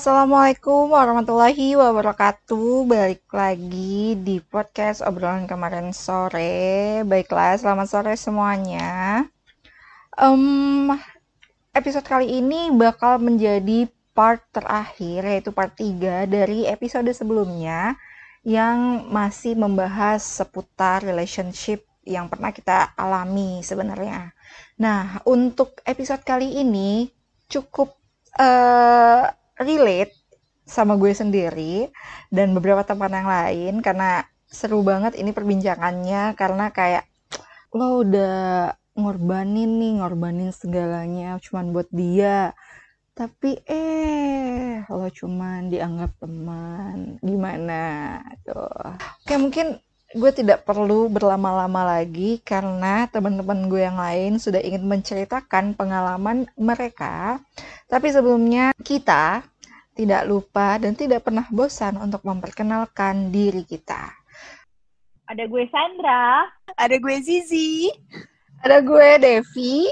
Assalamualaikum warahmatullahi wabarakatuh. Balik lagi di podcast obrolan kemarin sore. Baiklah, selamat sore semuanya. Um, episode kali ini bakal menjadi part terakhir, yaitu part 3 dari episode sebelumnya yang masih membahas seputar relationship yang pernah kita alami sebenarnya. Nah, untuk episode kali ini cukup uh, relate sama gue sendiri dan beberapa teman yang lain karena seru banget ini perbincangannya karena kayak lo udah ngorbanin nih ngorbanin segalanya cuman buat dia. Tapi eh lo cuman dianggap teman. Gimana tuh? Oke mungkin gue tidak perlu berlama-lama lagi karena teman-teman gue yang lain sudah ingin menceritakan pengalaman mereka. Tapi sebelumnya kita tidak lupa dan tidak pernah bosan untuk memperkenalkan diri kita. Ada gue Sandra, ada gue Zizi, ada gue Devi,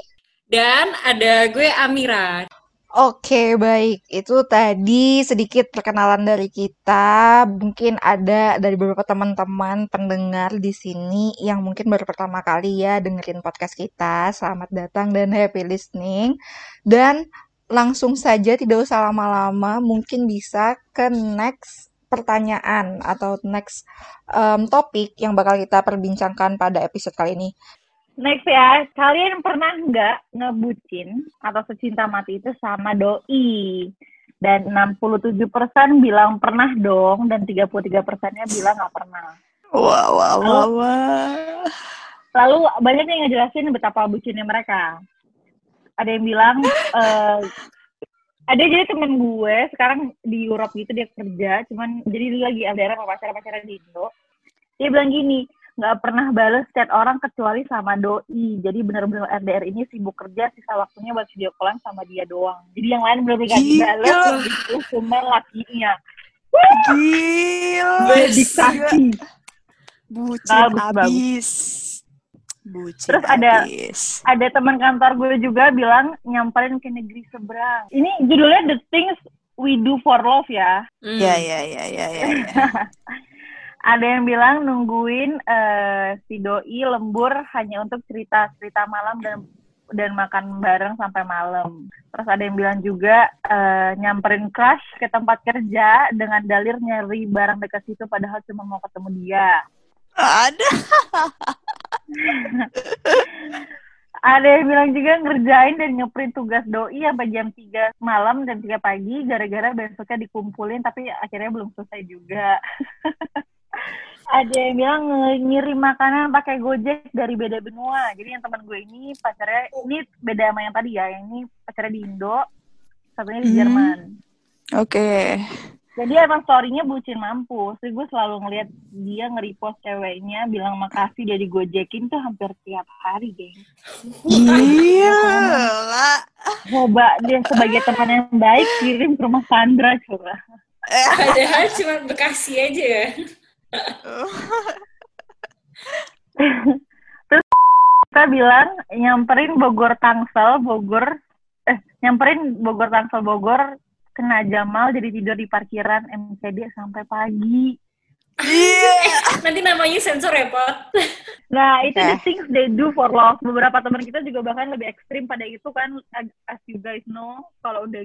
dan ada gue Amira. Oke, baik. Itu tadi sedikit perkenalan dari kita. Mungkin ada dari beberapa teman-teman pendengar di sini yang mungkin baru pertama kali ya dengerin podcast kita. Selamat datang dan happy listening. Dan langsung saja tidak usah lama-lama, mungkin bisa ke next pertanyaan atau next um, topik yang bakal kita perbincangkan pada episode kali ini. Next ya, kalian pernah nggak ngebucin atau secinta mati itu sama doi? Dan 67% bilang pernah dong, dan 33 persennya bilang nggak pernah. Wah, wah, wah, wah. Lalu banyak yang ngejelasin betapa bucinnya mereka. Ada yang bilang, uh, ada jadi temen gue sekarang di Europe gitu dia kerja, cuman jadi dia lagi LDR sama pacar-pacaran di Indo. Dia bilang gini, nggak pernah balas chat orang kecuali sama doi. Jadi bener-bener RDR ini sibuk kerja, sisa waktunya buat video callan sama dia doang. Jadi yang lain bener-bener gak dibalas, itu cuma lakinya. Gila. Dedikasi. Bucin abis. Bucin Terus ada ada teman kantor gue juga bilang nyamperin ke negeri seberang. Ini judulnya The Things We Do for Love ya. Iya, iya, iya, iya, iya. ada yang bilang nungguin uh, si doi lembur hanya untuk cerita cerita malam dan dan makan bareng sampai malam. Terus ada yang bilang juga uh, nyamperin crush ke tempat kerja dengan dalil nyari barang dekat situ padahal cuma mau ketemu dia. Ada. ada yang bilang juga ngerjain dan ngeprint tugas doi sampai jam 3 malam dan 3 pagi gara-gara besoknya dikumpulin tapi akhirnya belum selesai juga. ada yang bilang ngirim makanan pakai Gojek dari beda benua. Jadi yang teman gue ini pacarnya ini beda sama yang tadi ya. Yang ini pacarnya di Indo, satunya di hmm. Jerman. Oke. Okay. Jadi emang story-nya bucin mampu. Jadi gue selalu ngeliat dia nge-repost ceweknya bilang makasih dia digojekin tuh hampir tiap hari, geng. Iya Coba dia sebagai teman yang baik kirim ke rumah Sandra coba. Padahal cuma Bekasi aja ya. Terus kita bilang nyamperin Bogor Tangsel, Bogor eh nyamperin Bogor Tangsel Bogor kena Jamal jadi tidur di parkiran MCD sampai pagi. Yeah. Nanti namanya sensor repot. Nah, itu okay. the things they do for love. Beberapa teman kita juga bahkan lebih ekstrim pada itu kan, as you guys know, kalau udah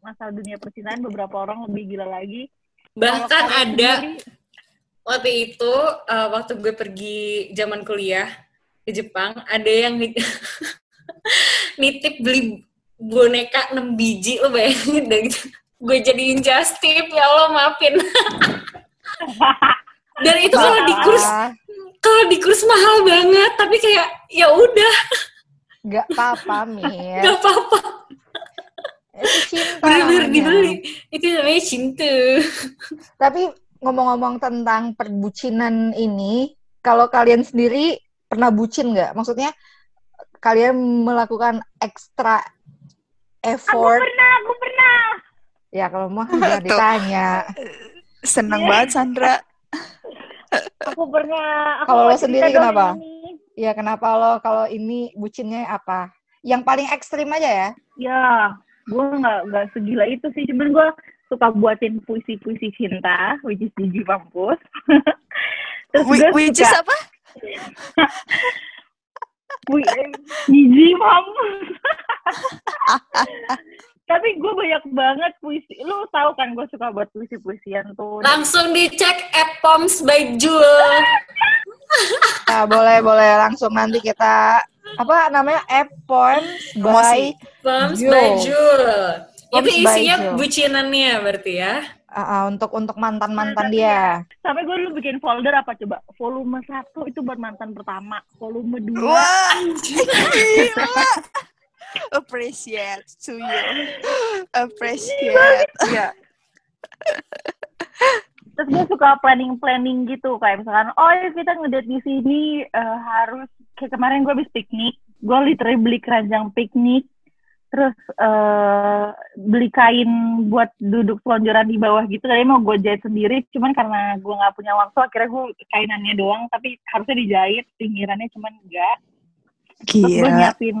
masalah dunia percintaan beberapa orang lebih gila lagi. Bahkan ada sendiri, waktu itu uh, waktu gue pergi zaman kuliah ke Jepang, ada yang nitip beli boneka 6 biji lo bayangin dan gitu. Gue jadiin just tip ya Allah maafin. dan itu kalau di kurs kalau di kurs mahal banget, tapi kayak ya udah. Gak apa-apa, Mir. Gak apa-apa cinta bener-bener dibeli itu namanya cinta tapi ngomong-ngomong tentang perbucinan ini kalau kalian sendiri pernah bucin nggak? Maksudnya kalian melakukan ekstra effort? Aku pernah aku pernah. Ya kalau mau jangan ditanya. Senang banget Sandra. Aku pernah kalau lo sendiri kenapa? ini. ya kenapa lo kalau ini bucinnya apa? Yang paling ekstrim aja ya? Ya gue nggak nggak segila itu sih. Cuman gue suka buatin puisi-puisi cinta which is Gigi mampus terus Whi- gue Which is suka apa? pu- eh, Gigi mampus tapi gue banyak banget puisi lu tahu kan gue suka buat puisi-puisian tuh Langsung dicek at Poms by Jul. Nah, boleh boleh langsung nanti kita apa namanya app by. Poms Jul. by Jul. Itu isinya bucinannya berarti ya. Ah, ah, untuk untuk mantan mantan dia. sampai gue dulu bikin folder apa coba volume satu itu buat mantan pertama volume dua Wah, gila. Appreciate to you. Appreciate. Iya. terus gue suka planning planning gitu kayak misalkan oh ya kita ngedate di sini eh, harus kayak kemarin gue habis piknik gue literally beli keranjang piknik terus eh beli kain buat duduk selonjoran di bawah gitu tadi mau gue jahit sendiri cuman karena gue nggak punya waktu akhirnya gue kainannya doang tapi harusnya dijahit pinggirannya cuman enggak terus gue Gila. nyiapin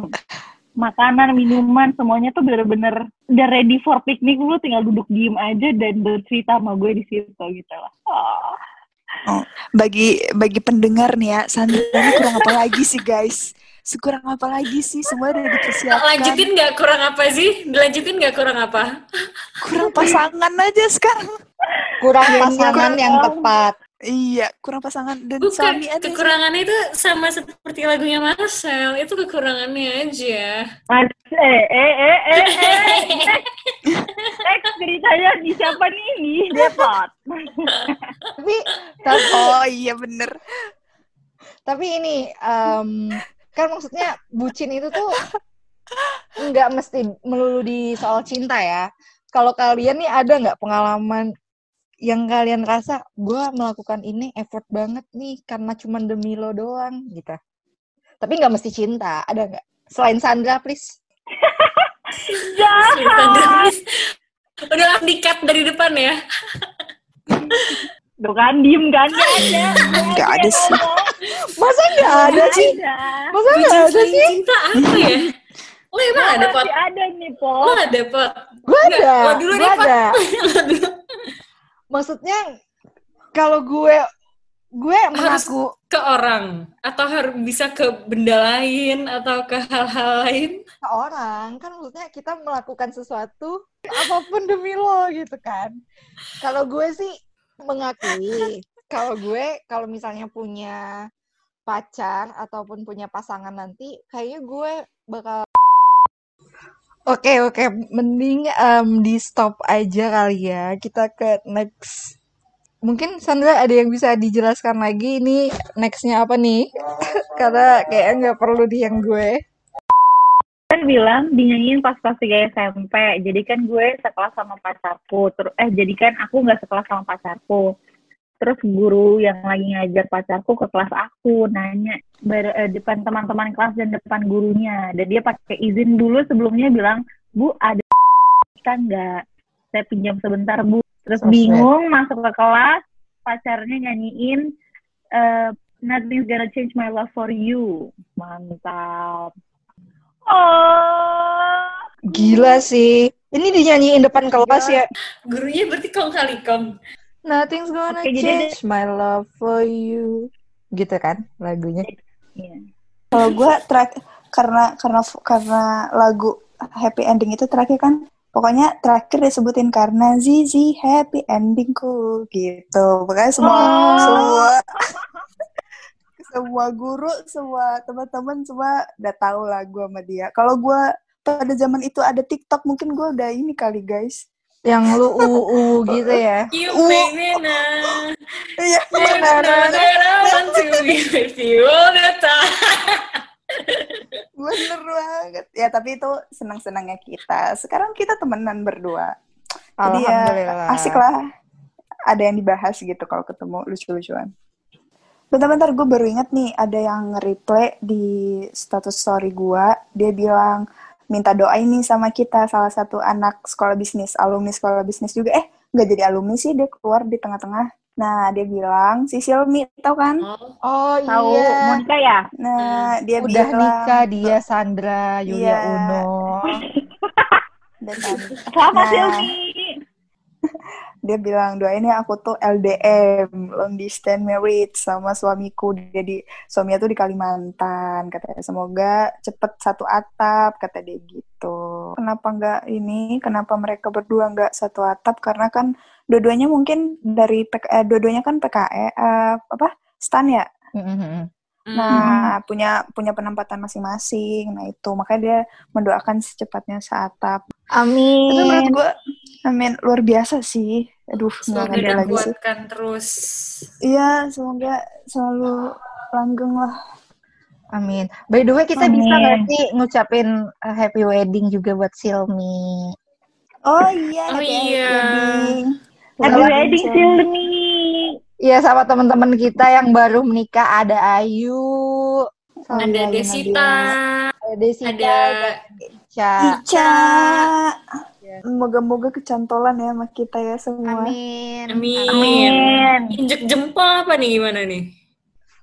makanan minuman semuanya tuh bener-bener udah ready for picnic lu tinggal duduk diem aja dan bercerita sama gue di situ gitu lah Ah. Bagi bagi pendengar nih ya, Sandra ini kurang apa lagi sih guys? Sekurang apa lagi sih? Semua udah dipersiapkan. Lanjutin nggak kurang apa sih? Dilanjutin nggak kurang apa? Kurang pasangan aja sekarang. Kurang Iya, pasangan iya. yang tepat. Iya, kurang pasangan dan Bukan, suami aja. sih. kekurangannya itu sama seperti lagunya Marcel. Itu kekurangannya aja. Eh, eh, eh, eh, eh. Next ceritanya di siapa nih? Di Depot. Tapi Oh iya bener. tapi ini em, kan maksudnya bucin itu tuh nggak mesti melulu di soal cinta ya. Kalau kalian nih ada nggak pengalaman yang kalian rasa gue melakukan ini effort banget nih karena cuma demi lo doang gitu. Tapi nggak mesti cinta, ada nggak? Selain Sandra, please. Jahat. Udah langsung di-cut dari depan ya. Tuh kan, diem kan? Gak ada. Nggak ada sih. Masa nggak ada sih? Masa nggak Bucin ada sih? cinta apa ya? Lo emang ada, Pot? Masih ada nih, Po. Lo ada, Pot? Gue ada, lo dulu gue deh, Pot. ada. Dulu. Maksudnya kalau gue gue Harus- mengaku Ke orang? Atau harus bisa ke benda lain? Atau ke hal-hal lain? ke orang kan maksudnya kita melakukan sesuatu apa pun demi lo gitu kan. Kalau gue sih mengakui kalau gue kalau misalnya punya pacar ataupun punya pasangan nanti kayaknya gue bakal Oke oke. Mending em, di stop aja kali ya. Kita ke next. Mungkin Sandra ada yang bisa dijelaskan lagi ini nextnya apa nih? Karena kayaknya nggak perlu di yang gue kan bilang dinyanyiin pas kelas 3 SMP. Jadi kan gue sekelas sama pacarku. Terus eh jadi kan aku nggak sekelas sama pacarku. Terus guru yang lagi ngajar pacarku ke kelas aku nanya ber- eh, depan teman-teman kelas dan depan gurunya. Dan dia pakai izin dulu sebelumnya bilang, "Bu, ada kan nggak? Saya pinjam sebentar, Bu." Terus bingung masuk ke kelas, pacarnya nyanyiin eh, Nothing's gonna change my love for you. Mantap. Oh. Gila sih. Ini dinyanyiin depan kelas ya. Gurunya berarti kong kali kong. Nothing's gonna jadi- change my love for you. Gitu kan lagunya. Iya. Kalau gue track karena karena karena lagu happy ending itu terakhir kan pokoknya terakhir disebutin karena Zizi happy endingku gitu. Pokoknya semua Oh. semua semua guru, semua teman-teman semua udah tahu lah gue sama dia. Kalau gue pada zaman itu ada TikTok mungkin gue udah ini kali guys. Yang lu uu gitu ya. You make me know. Iya. Time. Bener banget. Ya tapi itu senang-senangnya kita. Sekarang kita temenan berdua. Jadi ya Alhamdulillah. asik lah. Ada yang dibahas gitu kalau ketemu lucu-lucuan. Bentar-bentar gue baru inget nih ada yang nge-reply di status story gue. Dia bilang minta doa ini sama kita salah satu anak sekolah bisnis, alumni sekolah bisnis juga. Eh nggak jadi alumni sih dia keluar di tengah-tengah. Nah dia bilang si Silmi tau kan? Oh, Oh Tahu iya. Monica ya? Nah dia Udah bilang nikah dia Sandra Yulia Iya. Uno. ada kan. Selamat Nah. Silmi. Dia bilang doain ya aku tuh LDM, long distance marriage sama suamiku. Jadi suaminya tuh di Kalimantan, katanya. Semoga cepet satu atap, kata dia gitu. Kenapa nggak ini? Kenapa mereka berdua nggak satu atap? Karena kan dua-duanya mungkin dari PK, eh, dua-duanya kan PKE eh, apa? Stan ya. Mhm. Hmm. Nah, punya punya penempatan masing-masing. Nah, itu makanya dia mendoakan secepatnya seatap. Amin. Tapi menurut gue, amin luar biasa sih. Aduh, Semoga ada lagi sih. terus. Iya, semoga selalu langgeng lah. Amin. By the way, kita bisa Amin. nggak sih ngucapin uh, happy wedding juga buat Silmi? Oh iya, Oh happy iya. wedding. Happy wedding Silmi. Iya, sama teman-teman kita yang baru menikah ada Ayu, ada iya, iya, Desita, ada Desita, ada Ica. Ica. Moga-moga kecantolan ya sama kita ya semua. Amin. Amin. Amin. Injek jempol apa nih gimana nih?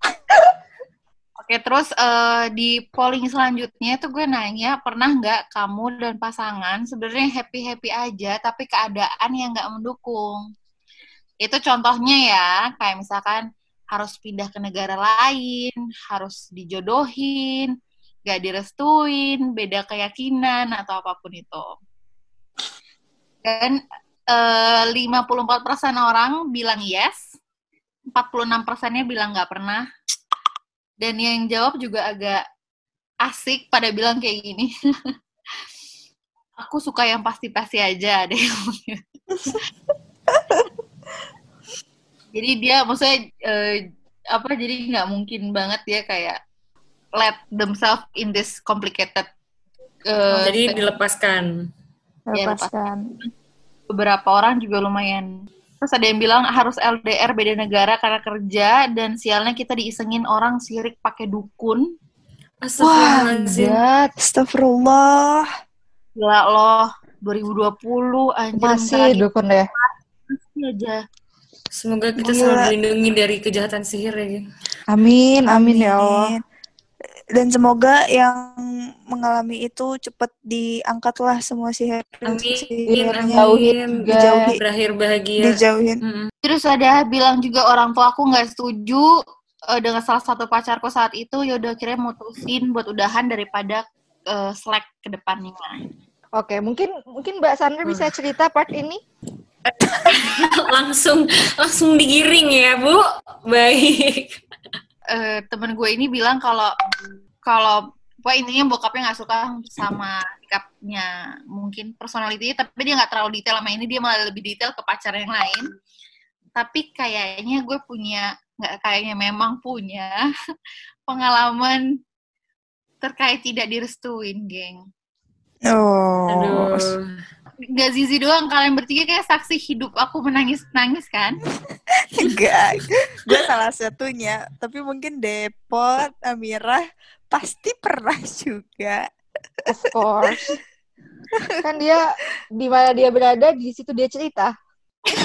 Oke, terus eh, di polling selanjutnya tuh gue nanya, pernah nggak kamu dan pasangan sebenarnya happy-happy aja, tapi keadaan yang nggak mendukung? Itu contohnya ya, kayak misalkan harus pindah ke negara lain, harus dijodohin, nggak direstuin, beda keyakinan, atau apa pun itu. Dan eh, 54% orang bilang yes, 46 persennya bilang nggak pernah, dan yang jawab juga agak asik pada bilang kayak gini. Aku suka yang pasti-pasti aja bilang. jadi dia maksudnya eh, apa jadi nggak mungkin banget ya kayak let themselves in this complicated eh, Jadi dilepaskan. Ya, Lepaskan. beberapa orang juga lumayan terus ada yang bilang harus LDR beda negara karena kerja dan sialnya kita diisengin orang sirik pakai dukun Astagfirullahaladzim. God, Astagfirullah. gila loh 2020 anjir masih dukun deh. pasti aja Semoga kita Gila. selalu dilindungi dari kejahatan sihir ya. Geng. Amin, amin ya Allah. Amin. Dan semoga yang mengalami itu cepat diangkatlah semua sihir Amin. sihirnya Amin. dijauhi, Berakhir bahagia. dijauhin. Mm-mm. terus ada bilang juga orang tua aku nggak setuju eh, dengan salah satu pacarku saat itu ya udah kira mutusin buat udahan daripada eh, slack ke depannya Oke, mungkin mungkin Mbak Sandra bisa cerita part ini. langsung langsung digiring ya, Bu. Baik. eh, temen gue ini bilang kalau kalau Wah intinya bokapnya nggak suka sama sikapnya mungkin personality tapi dia nggak terlalu detail sama ini dia malah lebih detail ke pacar yang lain tapi kayaknya gue punya nggak kayaknya memang punya pengalaman terkait tidak direstuin geng Oh. Aduh. Gak Zizi doang, kalian bertiga kayak saksi hidup aku menangis-nangis kan? Enggak. Gue salah satunya. Tapi mungkin Depot, Amirah, pasti pernah juga. Of course. kan dia di mana dia berada di situ dia cerita.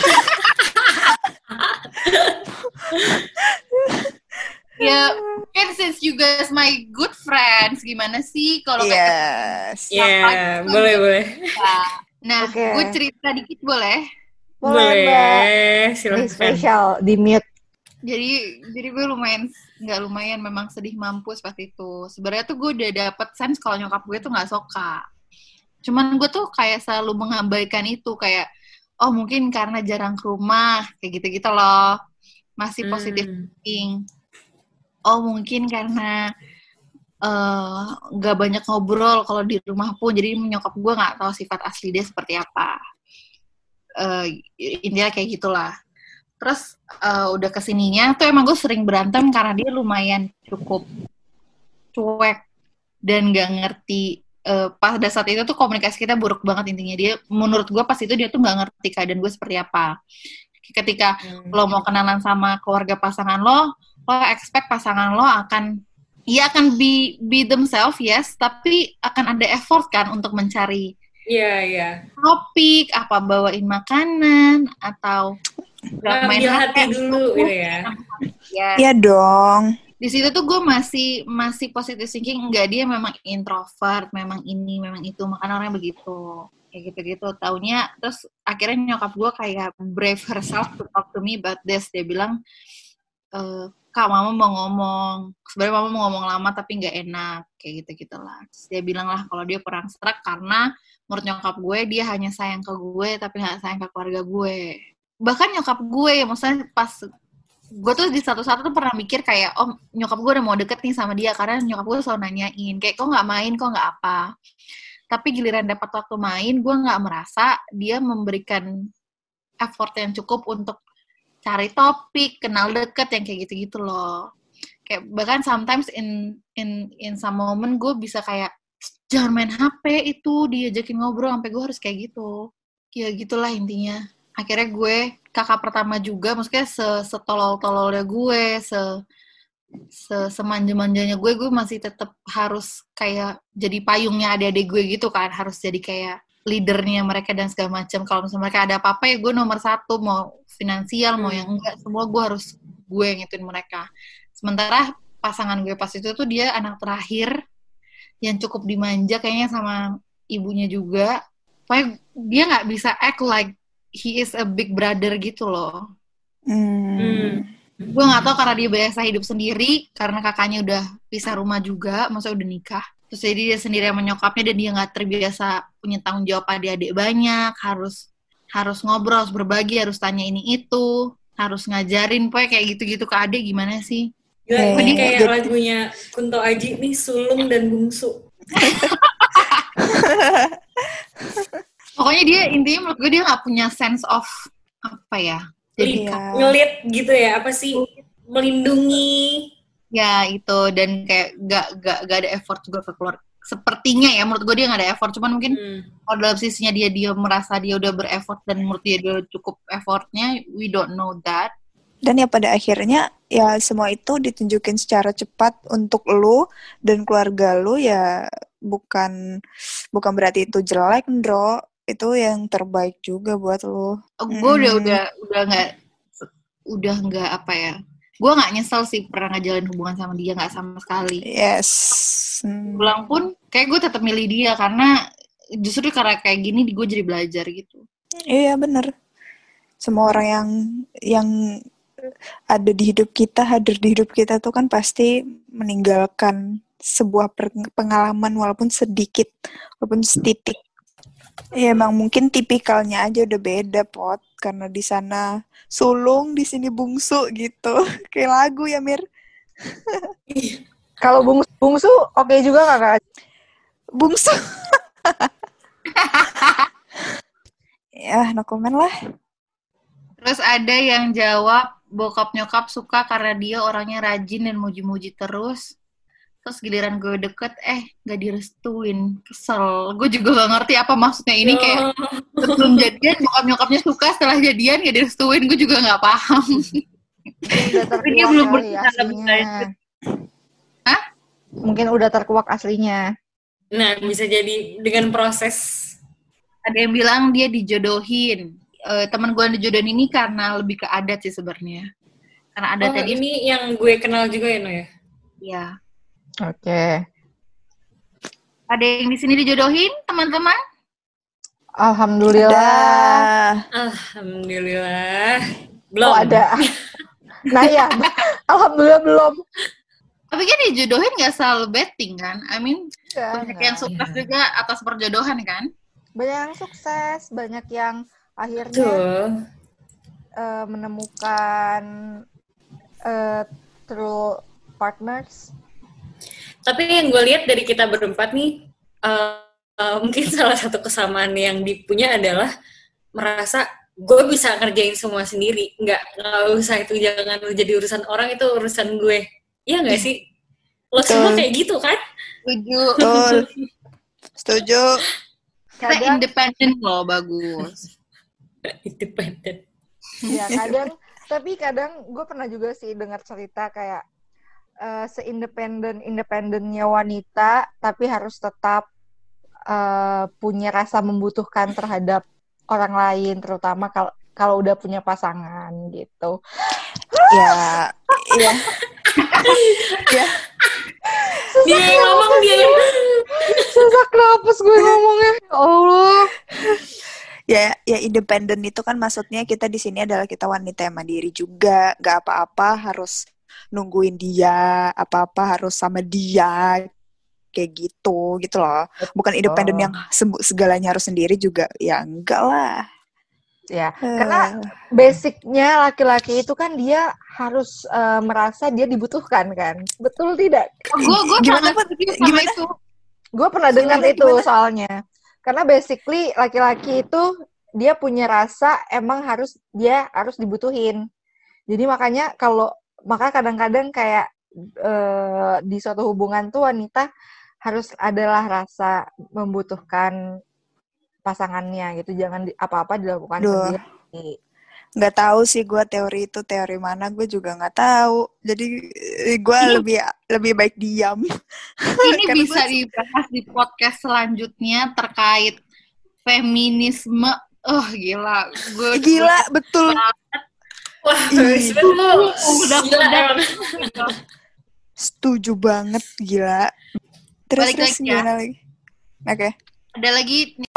ya, kan since you guys my good friends, gimana sih kalau kayak Yes. Ya, boleh, boleh. Nah, Oke. gue cerita dikit boleh? Boleh. Boleh, spesial di mute. Jadi, jadi gue lumayan nggak lumayan memang sedih mampu seperti itu. Sebenarnya tuh gue udah dapet sense kalau nyokap gue tuh nggak suka. Cuman gue tuh kayak selalu mengabaikan itu kayak oh mungkin karena jarang ke rumah kayak gitu-gitu loh. Masih positif Hmm. thinking. Oh mungkin karena eh, nggak banyak ngobrol kalau di rumah pun jadi nyokap gue nggak tahu sifat asli dia seperti apa. Eh, intinya kayak gitulah. Terus eh, udah ke sininya tuh emang gue sering berantem karena dia lumayan cukup cuek dan gak ngerti. eh, pada saat itu tuh komunikasi kita buruk banget intinya dia. Menurut gue pas itu dia tuh gak ngerti keadaan gue seperti apa. Ketika Hmm. lo mau kenalan sama keluarga pasangan lo, lo expect pasangan lo akan ya akan be be themselves yes, tapi akan ada effort kan untuk mencari Iya, iya. topik, apa bawain makanan atau nggak main Ambil hati dulu gitu ya. Ya, Iya dong. di situ tuh gue masih masih positive thinking enggak dia memang introvert memang ini memang itu makanya orangnya begitu kayak gitu-gitu taunya terus akhirnya nyokap gue kayak brave herself to talk to me about this dia bilang e, kak mama mau ngomong. Sebenarnya mama mau ngomong lama tapi nggak enak. Kayak gitu gitulah terus dia bilang lah kalau dia perang serak karena menurut nyokap gue dia hanya sayang ke gue tapi nggak sayang ke keluarga gue. Bahkan nyokap gue maksudnya pas gue tuh di satu-satu tuh pernah mikir kayak oh nyokap gue udah mau deket nih sama dia karena nyokap gue selalu nanyain kayak kok nggak main? Kok nggak apa? Tapi giliran dapat waktu main gue nggak merasa dia memberikan effort yang cukup untuk cari topik kenal deket yang kayak gitu-gitu loh. Kayak bahkan sometimes in in in some moment gue bisa kayak jangan main HP itu diajakin ngobrol sampai gue harus kayak gitu. Ya gitulah intinya. Akhirnya gue kakak pertama juga maksudnya se setolol-tololnya gue se se semanja-manjanya gue gue masih tetap harus kayak jadi payungnya adik-adik gue gitu kan harus jadi kayak leadernya mereka dan segala macam kalau misalnya mereka ada apa-apa ya gue nomor satu mau finansial mau yang enggak semua gue harus gue yang ngituin mereka sementara pasangan gue pas itu tuh dia anak terakhir yang cukup dimanja kayaknya sama ibunya juga pokoknya dia nggak bisa act like he is a big brother gitu loh. Hmm. Hmm. Gue nggak tahu karena dia biasa hidup sendiri, karena kakaknya udah pisah rumah juga, maksudnya udah nikah. Terus jadi dia sendiri sama nyokapnya dan dia nggak terbiasa punya tanggung jawab adik-adik banyak, harus harus ngobrol, harus berbagi, harus tanya ini itu, harus ngajarin, pokoknya kayak gitu-gitu ke adik gimana sih? Gila, ini kayak lagunya Kunto Aji nih, Sulung dan Bungsu. Pokoknya dia intinya menurut gue dia nggak punya sense of apa ya? Jadi Iya. Ngelit gitu ya, apa sih? Melindungi. Ya itu dan kayak gak, gak, gak ada effort juga ke keluar sepertinya ya menurut gue dia gak ada effort cuman mungkin Hmm. kalau dalam sisinya dia dia merasa dia udah bereffort dan menurut dia dia cukup effortnya we don't know that Dan ya pada akhirnya ya semua itu ditunjukin secara cepat untuk lu dan keluarga lu ya bukan bukan berarti itu jelek, Ndro. Itu yang terbaik juga buat lu. gue udah Mm. udah udah nggak udah nggak apa ya gue nggak nyesel sih pernah ngajalin hubungan sama dia nggak sama sekali Yes. Hmm. pulang pun kayak gue tetap milih dia karena justru karena kayak gini gue jadi belajar gitu Iya bener. Semua orang yang yang ada di hidup kita, hadir di hidup kita tuh kan pasti meninggalkan sebuah pengalaman walaupun sedikit, walaupun setitik. Ya emang mungkin tipikalnya aja udah beda pot, karena di sana sulung, di sini bungsu gitu. Kayak lagu ya Mir. Kalau bungsu, bungsu oke juga nggak kak? Bungsu. ya, no comment lah. Terus ada yang jawab bokap nyokap suka karena dia orangnya rajin dan muji-muji terus. Terus giliran gue deket, eh gak direstuin. Kesel. Gue juga gak ngerti apa maksudnya ini kayak sebelum jadian bokap nyokapnya suka, setelah jadian gak direstuin. Gue juga gak paham. Tapi dia belum aslinya. lanjut. Hah? Mungkin udah terkuak aslinya. Nah, bisa jadi dengan proses. Ada yang bilang dia dijodohin. Eh, teman gue yang dijodohin ini karena lebih ke adat sih sebenarnya. Karena Oh, adat tadi, ini yang gue kenal juga ya, No ya? ya. Oke. Ada yang di sini dijodohin, teman-teman? Alhamdulillah. Alhamdulillah. Belum. Oh ada. nah ya, alhamdulillah belum. Tapi kan dijodohin gak selalu betting kan? I mean, banyak yang Enggak. sukses Iya. juga atas perjodohan kan? Banyak yang sukses, banyak yang akhirnya Tuh. eh, menemukan eh, true partners. Tapi yang gue lihat dari kita berempat nih, eh, eh, mungkin salah satu kesamaan yang dipunya adalah merasa gue bisa ngerjain semua sendiri. Nggak, nggak usah itu jangan jadi urusan orang, itu urusan gue. Iya nggak sih? Lo semua kayak gitu kan? Setuju. Betul. Setuju. Kita independen loh, bagus. Independen. ya kadang, tapi kadang gue pernah juga sih dengar cerita kayak eh, seindependen independennya wanita, tapi harus tetap eh, punya rasa membutuhkan terhadap orang lain, terutama kalau kalau udah punya pasangan gitu. Ya, ya. ya dia yang ngomong dia yang Susah kenapes gue ngomongnya. Ya Allah. ya ya independen itu kan maksudnya kita di sini adalah kita wanita yang mandiri juga nggak apa-apa harus nungguin dia apa-apa harus sama dia kayak gitu gitu loh bukan independen yang sembu- segalanya harus sendiri juga ya enggak lah Ya, karena basicnya laki-laki itu kan dia harus eh, merasa dia dibutuhkan kan. Betul tidak? gue gue Gimana, sama Gimana? itu Gue pernah dengar Gimana, itu gimana? soalnya. Karena basically laki-laki itu dia punya rasa emang harus dia harus dibutuhin. Jadi makanya kalau maka kadang-kadang kayak eh, di suatu hubungan tuh wanita harus adalah rasa membutuhkan pasangannya gitu. Jangan di- apa-apa dilakukan Duh. sendiri. nggak tahu sih gue teori itu teori mana gue juga nggak tahu. Jadi gue lebih lebih baik diam. Ini Karena bisa dibahas di podcast selanjutnya terkait feminisme. Oh gila. Gue gila betul wah lu Udah gila udah. emang. Setuju banget gila. Terus Balik terus lagi ya. gimana lagi? Oke. Ada lagi nih,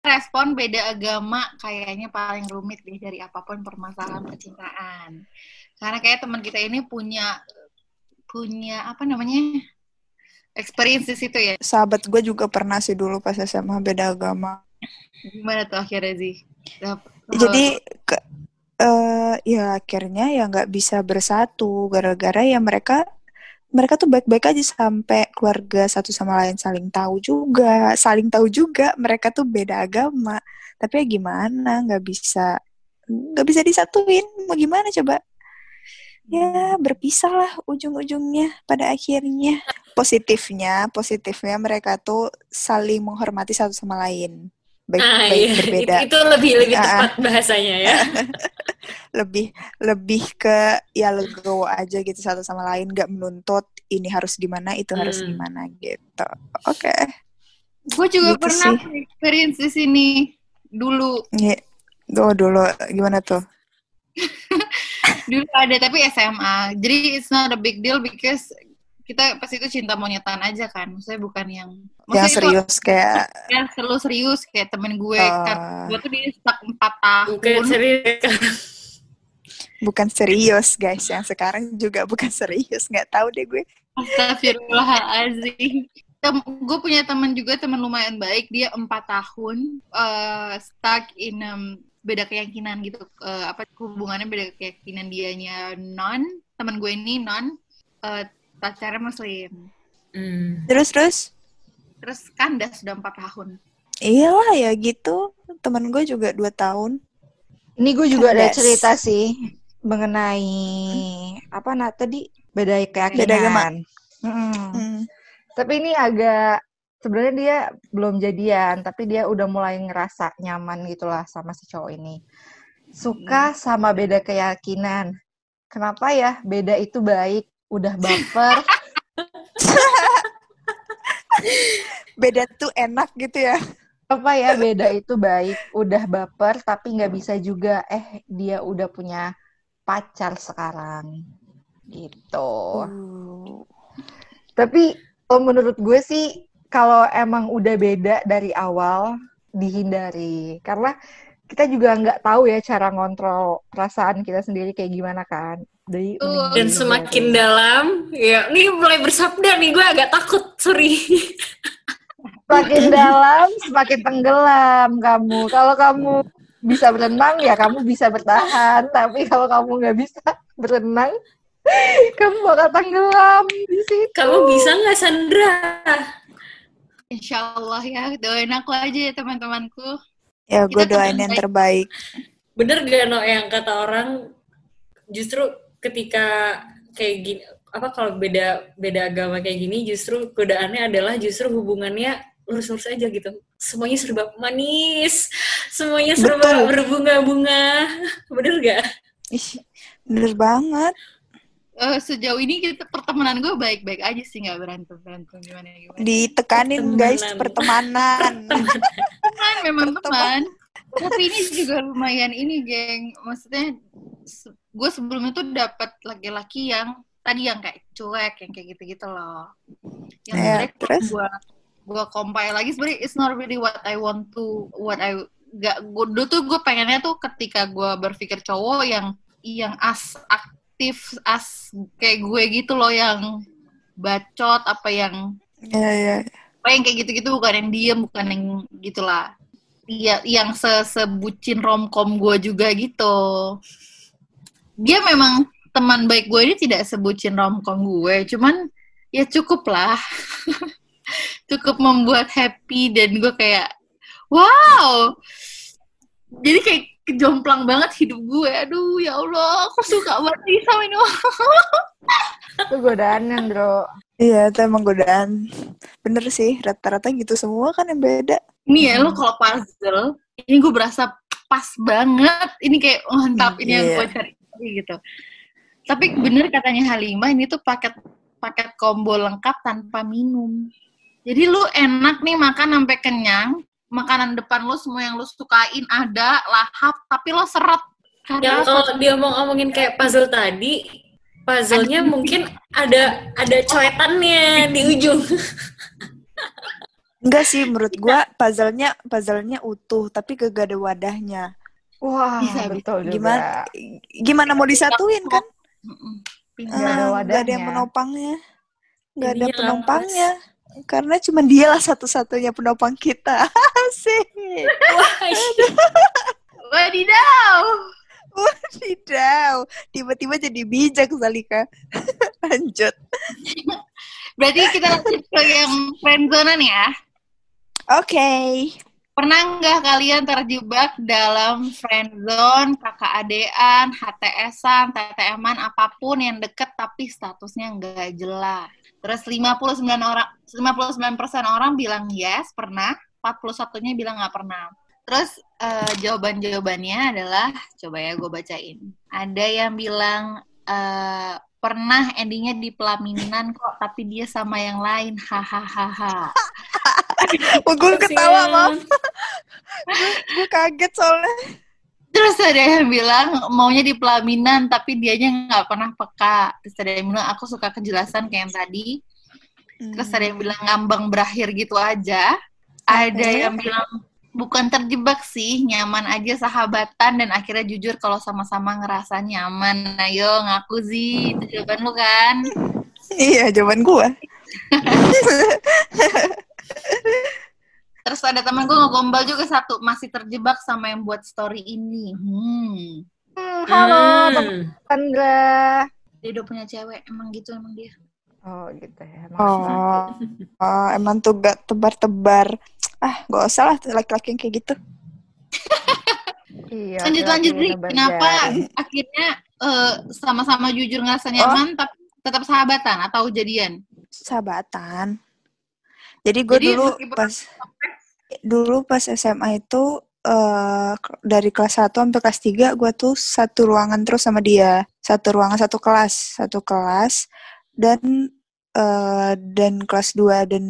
respon beda agama kayaknya paling rumit deh dari apa pun permasalahan percintaan. Karena kayak teman kita ini punya punya apa namanya experience di situ ya. Sahabat gue juga pernah sih dulu pas SMA beda agama. Gimana tuh akhirnya sih jadi ke, eh ya akhirnya ya nggak bisa bersatu gara-gara ya mereka mereka tuh baik-baik aja sampai keluarga satu sama lain saling tahu juga saling tahu juga mereka tuh beda agama. Tapi ya gimana nggak bisa nggak bisa disatuin. Mau gimana coba? Ya berpisah lah ujung-ujungnya pada akhirnya. Positifnya positifnya mereka tuh saling menghormati satu sama lain. Baik ah baik iya. berbeda. Itu, itu lebih lebih tepat bahasanya ya lebih lebih ke ya legowo aja gitu satu sama lain nggak menuntut ini harus gimana itu harus Hmm. gimana gitu. Oke. Gue juga Gitu pernah sih. experience di sini dulu. Iya. Duh, dulu gimana tuh? Dulu ada tapi SMA jadi it's not a big deal because kita pas itu cinta monyetan aja kan. Maksudnya bukan yang yang maksudnya itu serius kayak ya selalu serius kayak temen gue. Oh. kan gue tuh dia stuck empat tahun. Bukan serius bukan serius guys yang sekarang juga bukan serius nggak tahu deh gue. Astagfirullahaladzim. Tem- gue punya teman juga teman lumayan baik dia empat tahun eh, stuck in um, beda keyakinan gitu Eh, apa hubungannya beda keyakinan dianya non teman gue ini non eh, pacarnya muslim. Hmm. terus terus? Terus kandas sudah empat tahun. Iyalah ya gitu temen gue juga dua tahun. Ini gue juga ada Kandas. cerita sih mengenai apa nah tadi beda keyakinan. Beda agama. Mm-mm. Hmm. Tapi ini agak sebenarnya dia belum jadian, tapi dia udah mulai ngerasa nyaman gitulah sama si cowok ini. Suka sama beda keyakinan. Kenapa ya? Beda itu baik, udah baper. beda tuh enak gitu ya apa ya beda itu baik udah baper tapi nggak bisa juga eh dia udah punya pacar sekarang gitu. Uh. tapi kalau menurut gue sih kalau emang udah beda dari awal dihindari. Karena kita juga nggak tahu ya cara ngontrol perasaan kita sendiri kayak gimana kan. Betul. mending dan semakin dalam ya nih mulai bersabda nih gue agak takut sorry. Semakin dalam semakin tenggelam kamu. Kalau kamu bisa berenang ya kamu bisa bertahan. Tapi kalau kamu nggak bisa berenang kamu bakal tenggelam di situ. Kamu bisa nggak Sandra? Insya Allah ya doain aku aja ya teman-temanku. Ya gue doain teman yang baik. terbaik. Bener gak no yang kata orang justru ketika kayak gini apa kalau beda beda agama kayak gini justru godaannya adalah justru hubungannya lurus-lurus aja gitu. Semuanya serba manis semuanya serba berbunga-bunga. Bener gak Ih, bener banget. Eh, sejauh ini kita pertemanan gue baik-baik aja sih nggak berantem berantem gimana gimana. Ditekanin guys Pertemanan. pertemanan teman memang teman. Tapi ini juga lumayan ini geng. Maksudnya se- gue sebelumnya tuh dapat laki-laki yang tadi yang kayak cuek yang kayak gitu-gitu loh. Yang Ya, sebenarnya kalau terus? gua gua compile lagi. Sebenarnya it's not really what I want to what I gak gua dulu tuh gue pengennya tuh ketika gua berpikir cowok yang yang as aktif as kayak gue gitu loh yang bacot apa yang ya ya apa yang kayak gitu-gitu bukan yang diem bukan yang gitulah Iya, yang se sebucin romcom gue juga gitu. Dia memang teman baik gue ini tidak sebucin romcom gue, cuman ya cukup lah, cukup membuat happy dan gue kayak wow. Jadi kayak kejomplang banget hidup gue. Aduh ya Allah, aku suka banget nih sama ini. Itu godaan yang bro. Iya, itu emang godaan. Bener sih, rata-rata gitu semua kan yang beda. Ini ya lo kalau puzzle, ini gue berasa pas banget. Ini kayak mantap ini yang Iya. gue cari gitu. Tapi bener katanya Halimah ini tuh paket paket combo lengkap tanpa minum. Jadi lu enak nih makan sampai kenyang, makanan depan lu semua yang lu sukain ada, lahap, tapi lo seret. Yang Karena kalau dia mau ngomongin kayak puzzle tadi, puzzle-nya mungkin ada ada coetannya di ujung. Enggak sih, menurut gua puzzle-nya puzzle-nya utuh, tapi gak ada wadahnya. Wah, Bisa, betul juga. Gimana gimana mau disatuin kan? Mm-mm. Nggak ada Ah, nggak ada wadahnya. yang penopangnya. Nggak ada Jadinya penopangnya. Karena cuma dialah satu-satunya penopang kita. Asik. Wadidaw! Wadidaw. Tiba-tiba jadi bijak, Salika. Lanjut. Berarti kita lanjut ke yang friendzone nih ya. Oke. Pernah nggak kalian terjebak dalam friendzone, kakak adean, HTS-an, TTM-an, apa pun yang deket tapi statusnya nggak jelas. Terus 59 orang 59% orang bilang yes, pernah. 41-nya bilang nggak pernah. Terus eh, jawaban-jawabannya adalah coba ya gue bacain. Ada yang bilang eh, pernah endingnya di pelaminan kok tapi dia sama yang lain hahaha gue ketawa, maaf. Gue kaget soalnya. Terus ada yang bilang maunya di pelaminan tapi dianya nggak pernah peka. Terus ada yang bilang aku suka kejelasan kayak yang tadi. Terus ada yang bilang ngambang berakhir gitu aja. Ada yang bilang bukan terjebak sih, nyaman aja sahabatan dan akhirnya jujur kalau sama-sama ngerasa nyaman. Ayo ngaku sih, itu jawaban lu kan? Iya, jawaban gue. Terus ada temen gue ngegombal juga satu, masih terjebak sama yang buat story ini. Hmm. Hmm, halo, Hmm. Sandra. Dia udah punya cewek, emang gitu emang dia. Oh, gitu ya. Oh, oh, emang tuh gak tebar-tebar. Ah, gak usah lah laki-laki yang kayak gitu. Iya, lanjut lanjut Ri. kenapa akhirnya eh, sama-sama jujur ngerasa nyaman tapi tetap sahabatan atau jadian Sahabatan. Jadi gue dulu pas dulu pas SMA itu eh dari kelas 1 sampai kelas 3 gue tuh satu ruangan terus sama dia. Satu ruangan satu kelas, satu kelas dan eh dan kelas 2 dan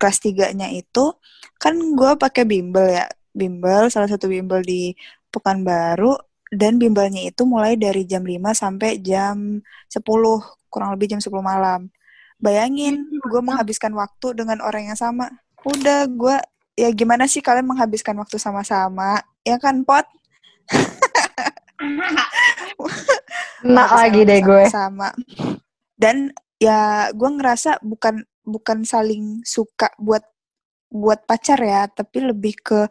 kelas 3-nya itu kan gue pakai bimbel ya. Bimbel salah satu bimbel di Pekanbaru dan bimbelnya itu mulai dari jam 5 sampai jam 10, kurang lebih jam 10 malam. Bayangin, gue menghabiskan waktu dengan orang yang sama. Udah, gue ya gimana sih kalian menghabiskan waktu sama-sama? Ya kan, Pot? Enak lagi deh gue. Sama. Dan ya gue ngerasa bukan bukan saling suka buat buat pacar ya, tapi lebih ke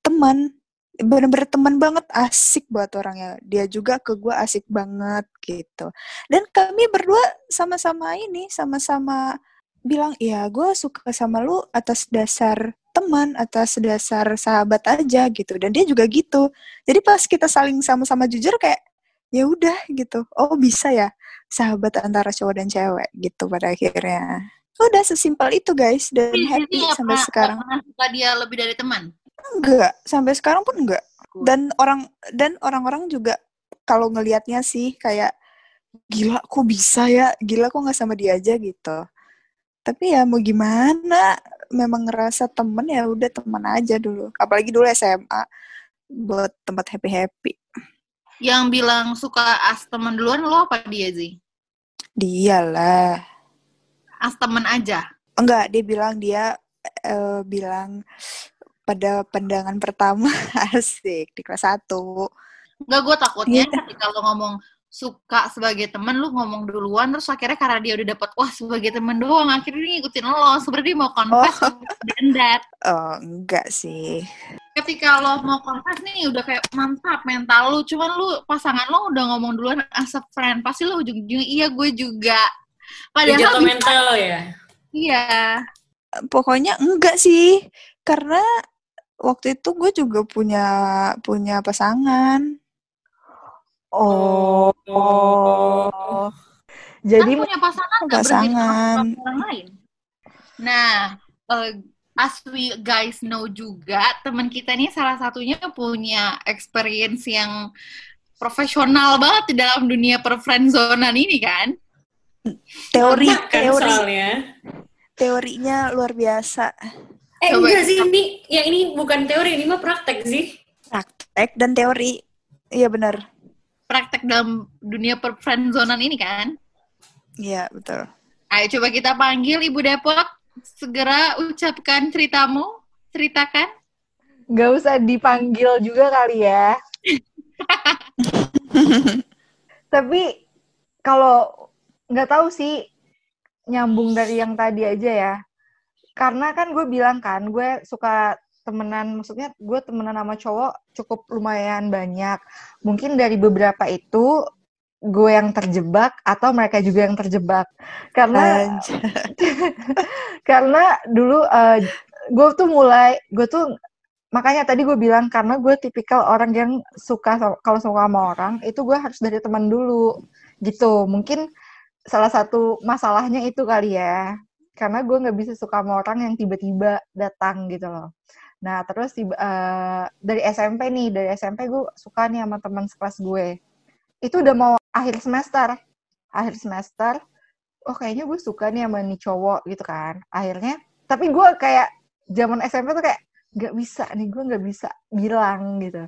teman. Bener-bener teman banget, asik buat orangnya. Dia juga ke gue asik banget gitu. Dan kami berdua sama-sama ini, sama-sama bilang, ya gue suka sama lu atas dasar teman, atas dasar sahabat aja gitu. Dan dia juga gitu. Jadi pas kita saling sama-sama jujur kayak, ya udah gitu. Oh bisa ya sahabat antara cowok dan cewek gitu pada akhirnya. Udah sesimpel itu guys dan happy sampai pernah- sekarang. suka dia lebih dari teman Enggak, sampai sekarang pun enggak. Dan orang dan orang-orang juga kalau ngelihatnya sih kayak gila kok bisa ya, gila kok nggak sama dia aja gitu. Tapi ya mau gimana, memang ngerasa temen ya udah teman aja dulu. Apalagi dulu SMA buat tempat happy happy. yang bilang suka as teman duluan lo apa dia sih Dialah. As temen aja. Enggak, dia bilang dia eh, bilang pada pandangan pertama asik di kelas 1. Enggak, gue takutnya Iya. ketika lo ngomong suka sebagai temen, lu ngomong duluan, terus akhirnya karena dia udah dapet, wah sebagai temen doang, akhirnya dia ngikutin lo, dia mau confess dan that. Oh, enggak sih. Ketika lo mau confess nih, udah kayak mantap mental lu, cuman lu pasangan lo udah ngomong duluan as a friend, pasti lo ujung-ujungnya, iya gue juga. Jatuh Padahal mental ya. iya, Pokoknya enggak sih. Karena waktu itu gue juga punya punya pasangan. Oh. Oh. Jadi kan punya pasangan Pasangan. sama orang lain. Nah, eh, as we guys know juga, teman kita ini salah satunya punya experience yang profesional banget di dalam dunia perfriendzonan ini kan. Teori Sama kan teori soalnya. teorinya luar biasa. Eh Coba enggak sih kita- ini ya ini bukan teori ini mah praktek sih. Praktek dan teori. Iya benar. Praktek dalam dunia perfriendzonan ini kan. Iya, betul. Ayo coba kita panggil Ibu Depok, segera ucapkan ceritamu, ceritakan. nggak usah dipanggil juga kali ya. Tapi kalau nggak tahu sih nyambung dari yang tadi aja ya. Karena kan gue bilang kan, gue suka temenan, maksudnya gue temenan sama cowok cukup lumayan banyak. Mungkin dari beberapa itu gue yang terjebak atau mereka juga yang terjebak. Karena karena dulu eh, gue tuh mulai gue tuh makanya tadi gue bilang karena gue tipikal orang yang suka kalau suka sama orang itu gue harus dari teman dulu gitu mungkin salah satu masalahnya itu kali ya karena gue nggak bisa suka sama orang yang tiba-tiba datang gitu loh. Nah terus tiba, eh, dari SMP nih dari SMP gue suka nih sama teman sekelas gue. Itu udah mau akhir semester. Akhir semester oh kayaknya gue suka nih sama nih cowok gitu kan. Akhirnya tapi gue kayak zaman SMP tuh kayak nggak bisa nih gue nggak bisa bilang gitu.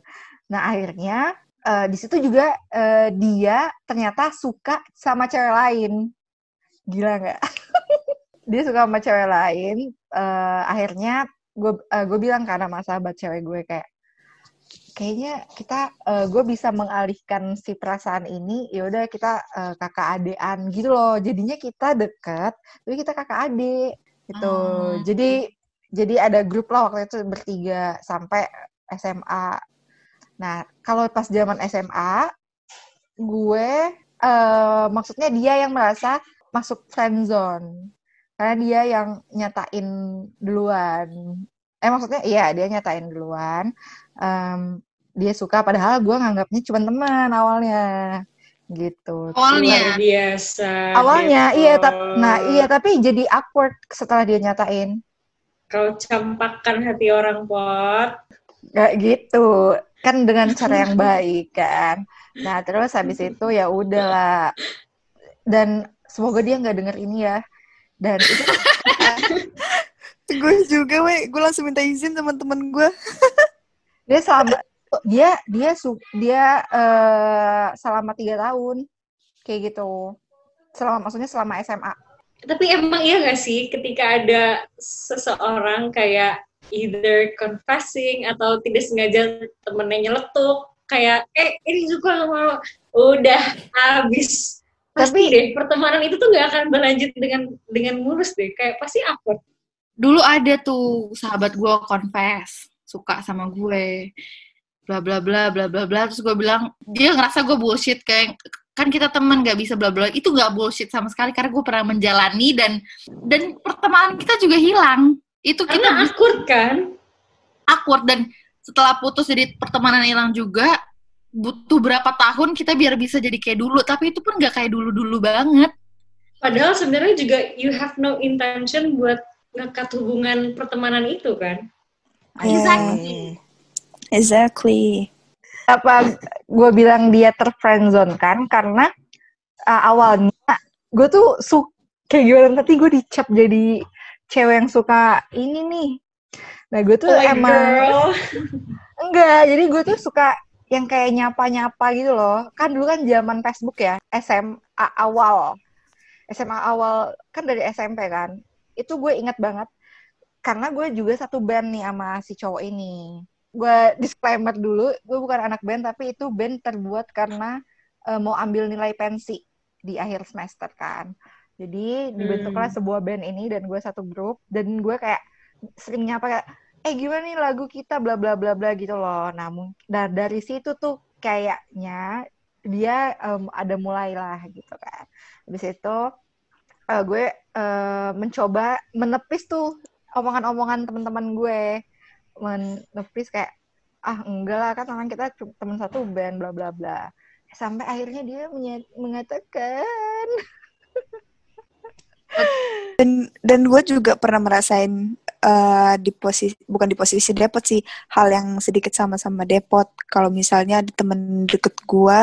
Nah akhirnya eh, di situ juga eh, dia ternyata suka sama cewek lain. Gila nggak dia suka sama cewek lain eh, akhirnya gue gue bilang karena sama sahabat cewek gue kayak kayaknya kita gue bisa mengalihkan si perasaan ini ya udah kita eh, kakak adean gitu loh. Jadinya kita deket tapi kita kakak adik gitu. Hmm. jadi jadi ada grup lah waktu itu bertiga sampai SMA nah kalau pas zaman SMA gue eh, maksudnya dia yang merasa masuk friend zone karena dia yang nyatain duluan eh maksudnya iya dia nyatain duluan Em, dia suka padahal gue nganggapnya cuma teman awalnya gitu Awalnya. Luar biasa. awalnya Depok. iya tap- nah iya tapi jadi awkward setelah dia nyatain Kau campakkan hati orang pot. Gak gitu kan dengan cara yang baik kan nah terus habis itu ya udahlah dan semoga dia nggak denger ini ya dan itu gue juga, weh. Gue langsung minta izin sama temen gue. dia selama dia dia su dia eh, selama tiga tahun. Kayak gitu. Selama maksudnya selama SMA Tapi emang iya gak sih ketika ada seseorang kayak either confessing atau tidak sengaja temennya nyeletuk kayak eh ini suka sama lo udah habis pasti Tapi- deh pertemanan itu tuh gak akan berlanjut dengan dengan mulus deh kayak pasti awkward Dulu ada tuh sahabat gue confess, suka sama gue, bla bla bla bla bla bla. Terus gue bilang, dia ngerasa gue bullshit kayak kan kita teman gak bisa bla bla. Itu gak bullshit sama sekali karena gue pernah menjalani dan dan pertemanan kita juga hilang. Itu kita karena awkward kan awkward dan setelah putus jadi pertemanan hilang juga butuh berapa tahun kita biar bisa jadi kayak dulu. Tapi itu pun gak kayak dulu dulu banget. Padahal sebenarnya juga you have no intention buat ngekat hubungan pertemanan itu kan? Exactly. Exactly. apa gue bilang dia terfriendzone kan? Karena uh, awalnya gue tuh su kayak gimana? Tadi gue dicap jadi cewek yang suka ini nih. Nah gue tuh oh my emang girl. Enggak jadi gue tuh suka yang kayak nyapa nyapa gitu loh. Kan dulu kan zaman Facebook ya SMA awal. SMA awal kan dari SMP kan. Itu gue ingat banget karena gue juga satu band nih sama si cowok ini. Gue disclaimer dulu gue bukan anak band tapi itu band terbuat karena uh, mau ambil nilai pensi di akhir semester kan. Jadi dibentuklah Hmm. sebuah band ini dan gue satu grup dan gue kayak sering nyapa kayak eh gimana nih lagu kita? Bla bla bla bla gitu loh. Nah mung- dan dari situ tuh kayaknya dia em, ada mulailah gitu kan. Habis itu eh, gue eh, mencoba menepis tuh omongan-omongan teman-teman gue. Menepis kayak ah enggak lah kan orang kita teman satu band bla bla bla. Sampai akhirnya dia mengatakan. Dan dan gue juga pernah merasain eh, di posisi bukan di posisi depot sih hal yang sedikit sama-sama depot. Kalau misalnya ada temen deket gue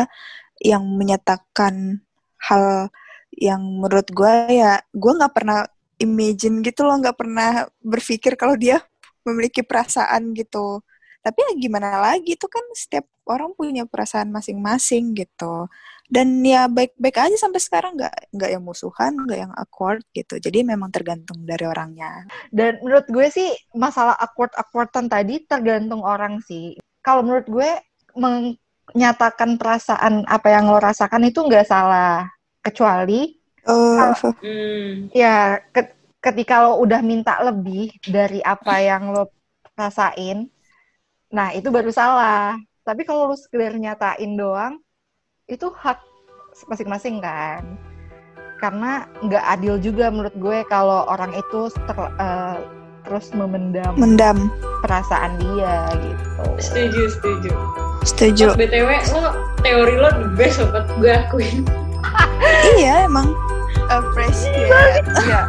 yang menyatakan hal yang menurut gue ya gue nggak pernah imagine gitu loh nggak pernah berpikir kalau dia memiliki perasaan gitu. Tapi ya gimana lagi itu kan setiap orang punya perasaan masing-masing gitu dan ya baik-baik aja sampai sekarang nggak nggak yang musuhan nggak yang awkward gitu jadi memang tergantung dari orangnya Dan menurut gue sih masalah awkward-awkwardan tadi tergantung orang sih. Kalau menurut gue menyatakan perasaan apa yang lo rasakan itu nggak salah. Kecuali oh Hmm. ya ke- ketika lo udah minta lebih dari apa yang lo rasain, nah itu baru salah. Tapi kalau lo sekedar nyatain doang, itu hak masing-masing kan. Karena nggak adil juga menurut gue kalau orang itu ter- eh, terus memendam mendam perasaan dia gitu. Setuju, setuju. setuju Mas BTW, lo teori lo the best banget gue akuin. iya emang appreciate Iya,